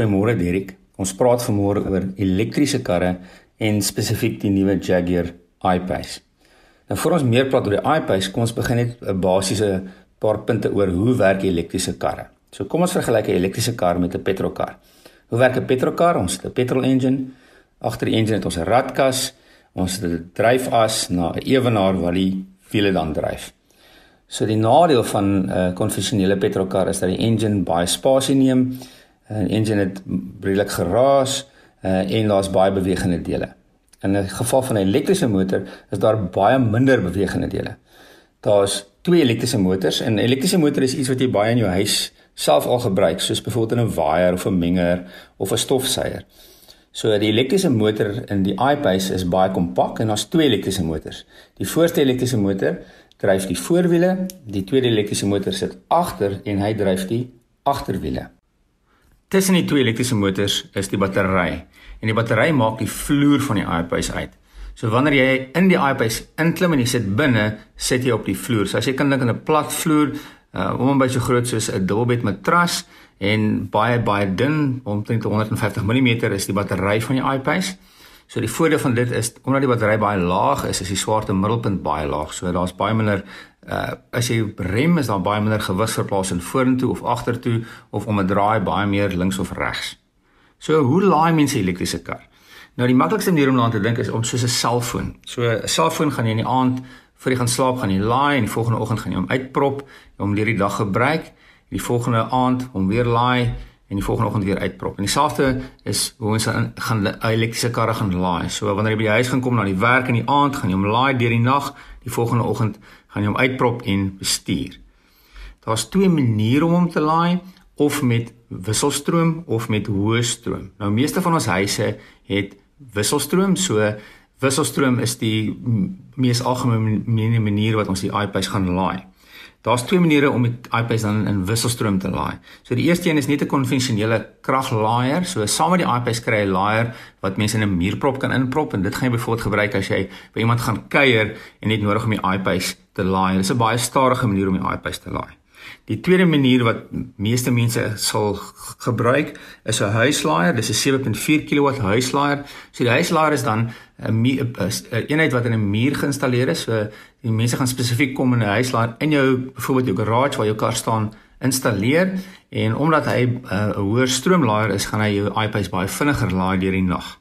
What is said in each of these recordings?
Goeiemôre Derek. Ons praat vanmôre oor elektriese karre en spesifiek die nuwe Jaguar I-Pace. Nou voor ons meer praat oor die I-Pace, kom ons begin net 'n basiese paar punte oor hoe werk elektriese karre. So kom ons vergelyk 'n elektriese kar met 'n petrolkar. Hoe werk 'n petrolkar? Ons het 'n petrol engine. Agter die engine het ons 'n radkas. Ons het 'n dryfas na 'n ewenaar wat die wiele dan dryf. So die nadeel van 'n uh, konvensionele petrolkar is dat die engine baie spasie neem. 'n uh, Engine het redelik geraas uh, en daar's baie bewegende dele. In 'n geval van 'n elektriese motor is daar baie minder bewegende dele. Daar's twee elektriese motors en 'n elektriese motor is iets wat jy baie in jou huis self al gebruik, soos byvoorbeeld in 'n waier of 'n menger of 'n stofsuier. So die elektriese motor in die I-Pace is baie kompak en daar's twee elektriese motors. Die voorste elektriese motor dryf die voorwiele, die tweede elektriese motor sit agter en hy dryf die agterwiele. Tussen die twee elektriese motors is die battery en die battery maak die vloer van die I-Pace uit. So wanneer jy in die I-Pace inklim en jy sit binne, sit jy op die vloer. So as jy kan dink aan 'n plat vloer, uh om by so groot soos 'n dubbelbed matras en baie baie dun, omtrent 150 mm is die battery van die I-Pace. So die voordeel van dit is omdat die battery baie laag is, is die swaarte middelpunt baie laag. So daar's baie minder uh as jy rem is daar baie minder gewig verplaas in vorentoe of agtertoe of om 'n draai baie meer links of regs. So hoe laai mense elektriese kar? Nou die maklikste manier om daaraan te dink is om soos 'n selfoon. So 'n selfoon gaan jy in die aand voor jy gaan slaap gaan jy laai en die volgende oggend gaan jy hom uitprop om deur die dag gebruik. Die volgende aand hom weer laai en die volgende oggend weer uitprop. En dieselfde is hoe ons gaan elektriese karre gaan laai. So wanneer jy by die huis gaan kom na die werk in die aand, gaan jy hom laai deur die nag, die volgende oggend gaan jy hom uitprop en bestuur. Daar's twee maniere om hom te laai of met wisselstroom of met hoë stroom. Nou meeste van ons huise het wisselstroom, so wisselstroom is die mees algemene manier wat ons die iPads gaan laai. Daar's twee maniere om die iPads dan in wisselstroom te laai. So die eerste een is net 'n konvensionele kraglaaier. So saam met die iPads kry jy 'n laaier wat mense in 'n muurprop kan inprop en dit gaan jy byvoorbeeld gebruik as jy by iemand gaan kuier en net nodig om die iPads te laai. Dit is 'n baie stadige manier om die iPads te laai. Die tweede manier wat meeste mense sal gebruik is 'n huislaaier. Dis 'n 7.4 kW huislaaier. So die huislaaier is dan 'n 'n eenheid wat in 'n muur geïnstalleer is. So die mense gaan spesifiek kom in 'n huislaaier in jou byvoorbeeld jou garage waar jou kar staan installeer en omdat hy 'n uh, hoër stroomlaaier is, gaan hy jou iPads baie vinniger laai deur die nag.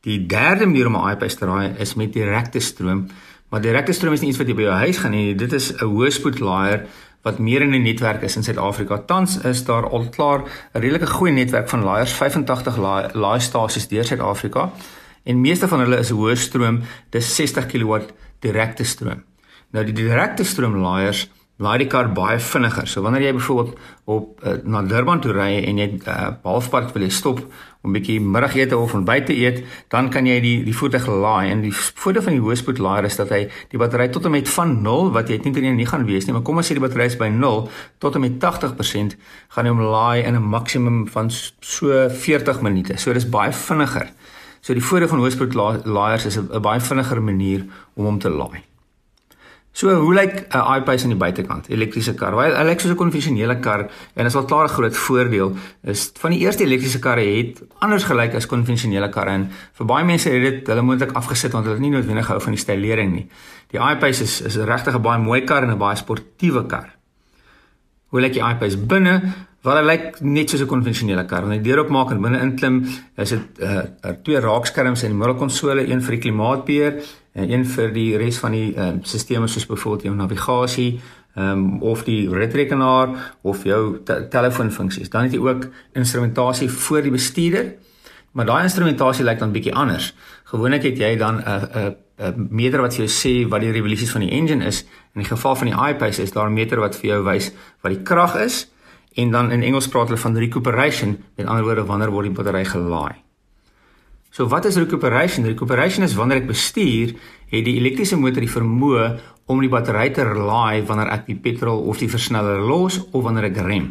Die derde manier om 'n iPad te laai is met direkte stroom. Maar direkte stroom is nie iets wat jy by jou huis gaan hê nie. Dit is 'n hoëspoedlaaier wat meer in 'n netwerk is in Suid-Afrika. Tans is daar al klaar 'n redelike goeie netwerk van laaiers, 85 laaistasies deur Suid-Afrika. En meeste van hulle is hoë stroom, dis 60 kW direkte stroom. Nou die direkte stroom laaiers laai die kar baie vinniger. So wanneer jy byvoorbeeld op uh, na Durban toe ry en jy uh, halfpad wil jy stop om 'n bietjie middagete of ontbyt te eet, dan kan jy die die voertuig laai en die voordeel van die hoëspoed laaier is dat hy die battery tot en met van 0 wat jy eintlik nie gaan wees nie, maar kom ons sê die battery is by 0 tot en met 80% gaan hy hom laai in 'n maksimum van so 40 minute. So dis baie vinniger. So die voordeel van hoëspoed laaiers is 'n baie vinniger manier om hom te laai. So hoe lyk 'n iPace aan die buitekant? Elektriese kar. Wel, hy lyk soos 'n konvensionele kar en is al klaar 'n groot voordeel is van die eerste elektriese karre het anders gelyk as konvensionele karre en vir baie mense het dit hulle moontlik afgesit want hulle het nie noodwendig gehou van die stylering nie. Die iPace is is regtig 'n baie mooi kar en 'n baie sportiewe kar. Hoe lyk die iPace binne? Wel, hy lyk net soos 'n konvensionele kar. Wanneer jy deur oopmaak en binne inklim, is dit 'n uh, uh, twee raakskerms in die middelkonsole, een vir die klimaatbeheer en een vir die res van die ehm uh, stelsels soos byvoorbeeld jou navigasie ehm um, of die ritrekenaar of jou te telefoonfunksies. Dan het jy ook instrumentasie vir die bestuurder. Maar daai instrumentasie lyk dan bietjie anders. Gewoonlik het jy dan 'n uh, 'n uh, 'n meter wat vir jou sê wat die revolusies van die engine is. In die geval van die iPace is daar 'n meter wat vir jou wys wat die krag is en dan in Engels praat hulle van recuperation, met ander woorde wanneer word die battery gelaai. So wat is recuperation? Recuperation is wanneer ek bestuur, het die elektriese motor die vermoë om die battery te laai wanneer ek die petrol of die versneller los of wanneer ek rem.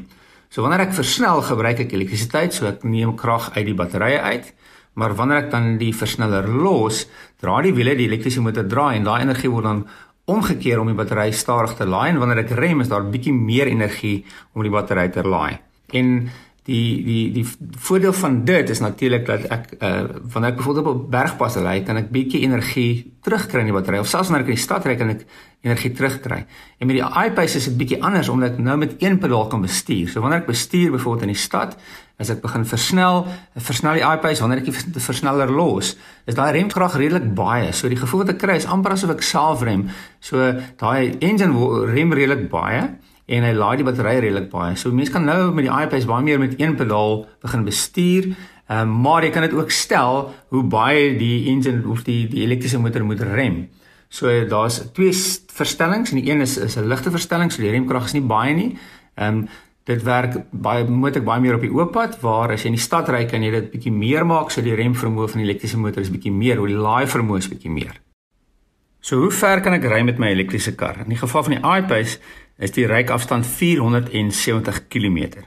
So wanneer ek versnel, gebruik ek elektrisiteit, so ek neem krag uit die batterye uit. Maar wanneer ek dan die versneller los, draai die wiele die elektriese motor draai en daai energie word dan omgekeer om die battery stadig te laai en wanneer ek rem, is daar 'n bietjie meer energie om die battery te laai. En Die die die voordeel van dit is natuurlik dat ek uh wanneer ek byvoorbeeld op 'n bergpas ry, kan ek bietjie energie terugkry in die battery of selfs wanneer ek in die stad ry kan ek energie terugkry. En met die iPace is dit bietjie anders omdat ek nou met een pedaal kan bestuur. So wanneer ek bestuur byvoorbeeld in die stad, as ek begin versnel, versnel die iPace wanneer ek die versneller los, is daai remkrag redelik baie. So die gevoel wat ek kry is amper asof ek self rem. So daai engine rem redelik baie en hy laai die battery redelik baie. So mense kan nou met die iPace baie meer met een pedaal begin bestuur. Ehm um, maar jy kan dit ook stel hoe baie die engine of die die elektriese motor moet rem. So daar's twee verstellings en die een is is 'n ligte verstelling, so die remkrag is nie baie nie. Ehm um, dit werk baie moet ek baie meer op die oop pad waar as jy in die stad ry kan jy dit bietjie meer maak so die remvermoë van die elektriese motor is bietjie meer, hoe die laai vermoë is bietjie meer. So hoe ver kan ek ry met my elektriese kar? In die geval van die iPace is die ryafstand 470 km.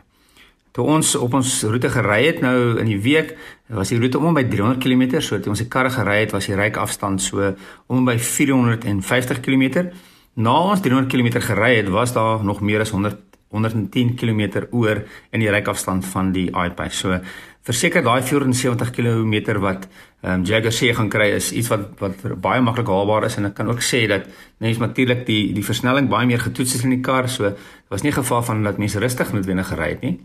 Toe ons op ons roete gery het nou in die week, was die roete om by 300 km, so toe ons die karre gery het, was die ryafstand so om by 450 km. Na ons 300 km gery het, was daar nog meer as 100 110 km oor in die ryafstand van die iPace. So verseker daai 470 km wat ehm um, Jagger sê gaan kry is iets wat wat baie maklik haalbaar is en ek kan ook sê dat mense natuurlik die die versnelling baie meer getoets het in die kar. So was nie geval van dat mense rustig noodwendig gery het nie.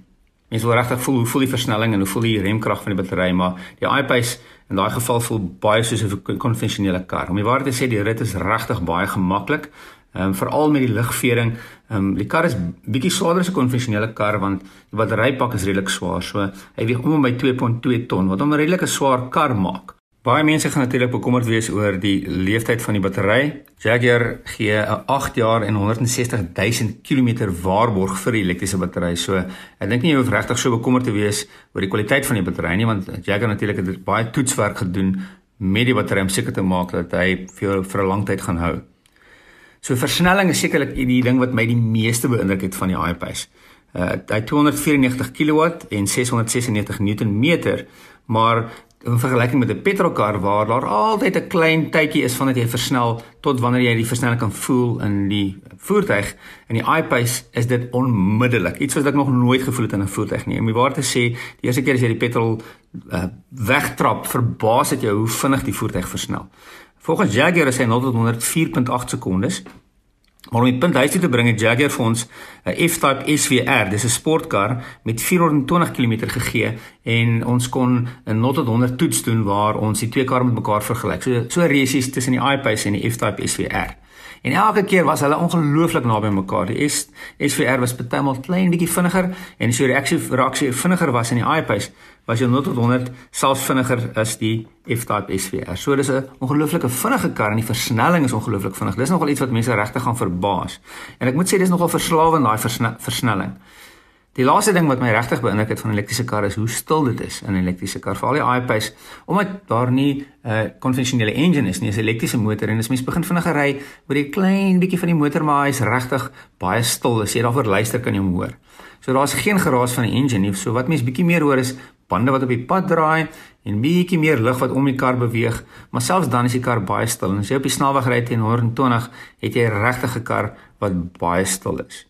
Mense wil regtig voel hoe voel die versnelling en hoe voel die remkrag van die battery, maar die iPace in daai geval voel baie soos 'n konvensionele kar. Om die waarheid te sê, die rit is regtig baie gemaklik. Ehm um, veral met die ligvering. Ehm um, die kar is bietjie swaarder as 'n konvensionele kar want die batterypak is redelik swaar. So hy weeg om en by 2.2 ton wat hom 'n redelike swaar kar maak. Baie mense gaan natuurlik bekommerd wees oor die lewensduur van die battery. Jaguar gee 'n 8 jaar en 160 000 km waarborg vir die elektriese battery. So ek dink nie jy hoef regtig so bekommerd te wees oor die kwaliteit van die battery nie want Jaguar natuurlik het baie toetswerk gedoen met die battery om seker te maak dat hy vir 'n lang tyd gaan hou. So versnelling is sekerlik die ding wat my die meeste beïndruk het van die iPace. Uh hy 294 kW en 696 Nm, maar in vergelyking met 'n petrolkar waar daar altyd 'n klein tydjie is vandat jy versnel tot wanneer jy die versnelling kan voel in die voertuig en die iPace is dit onmiddellik. Iets wat ek nog nooit gevoel het in 'n voertuig nie. Om die waarheid te sê, die eerste keer as jy die petrol uh, wegtrap, verbaas dit jou hoe vinnig die voertuig versnel. Volgens Jaguar is hy 0 tot 100 4.8 sekondes. Maar om die punt huis toe te bring, het Jaguar vir ons 'n F-Type SVR, dis 'n sportkar met 420 km gegee en ons kon 'n 0 tot 100 toets doen waar ons die twee karre met mekaar vergelyk. So so resies tussen die iPace en die F-Type SVR. En elke keer was hulle ongelooflik naby mekaar. Die S SVR was partymal klein bietjie vinniger en so reaksie reaksie vinniger was in die iPace was jy 0 tot 100 selfs vinniger as die F-Type SVR. So dis 'n ongelooflike vinnige kar en die versnelling is ongelooflik vinnig. Dis nogal iets wat mense regtig gaan verbaas. En ek moet sê dis nogal verslawend daai versnelling. Die laaste ding wat my regtig beïndruk het van 'n elektriese kar is hoe stil dit is in 'n elektriese kar. Veral die iPace omdat daar nie 'n uh, konvensionele engine is nie, is 'n elektriese motor en as mens begin vinniger ry, word jy klein bietjie van die motor maar hy's regtig baie stil. As jy daarvoor luister kan jy hom hoor. So daar's geen geraas van die engine nie. So wat mens bietjie meer hoor is bande wat op die pad draai en bietjie meer lug wat om die kar beweeg, maar selfs dan is die kar baie stil. En as jy op die snelweg ry teen 120, het jy regtig 'n kar wat baie stil is.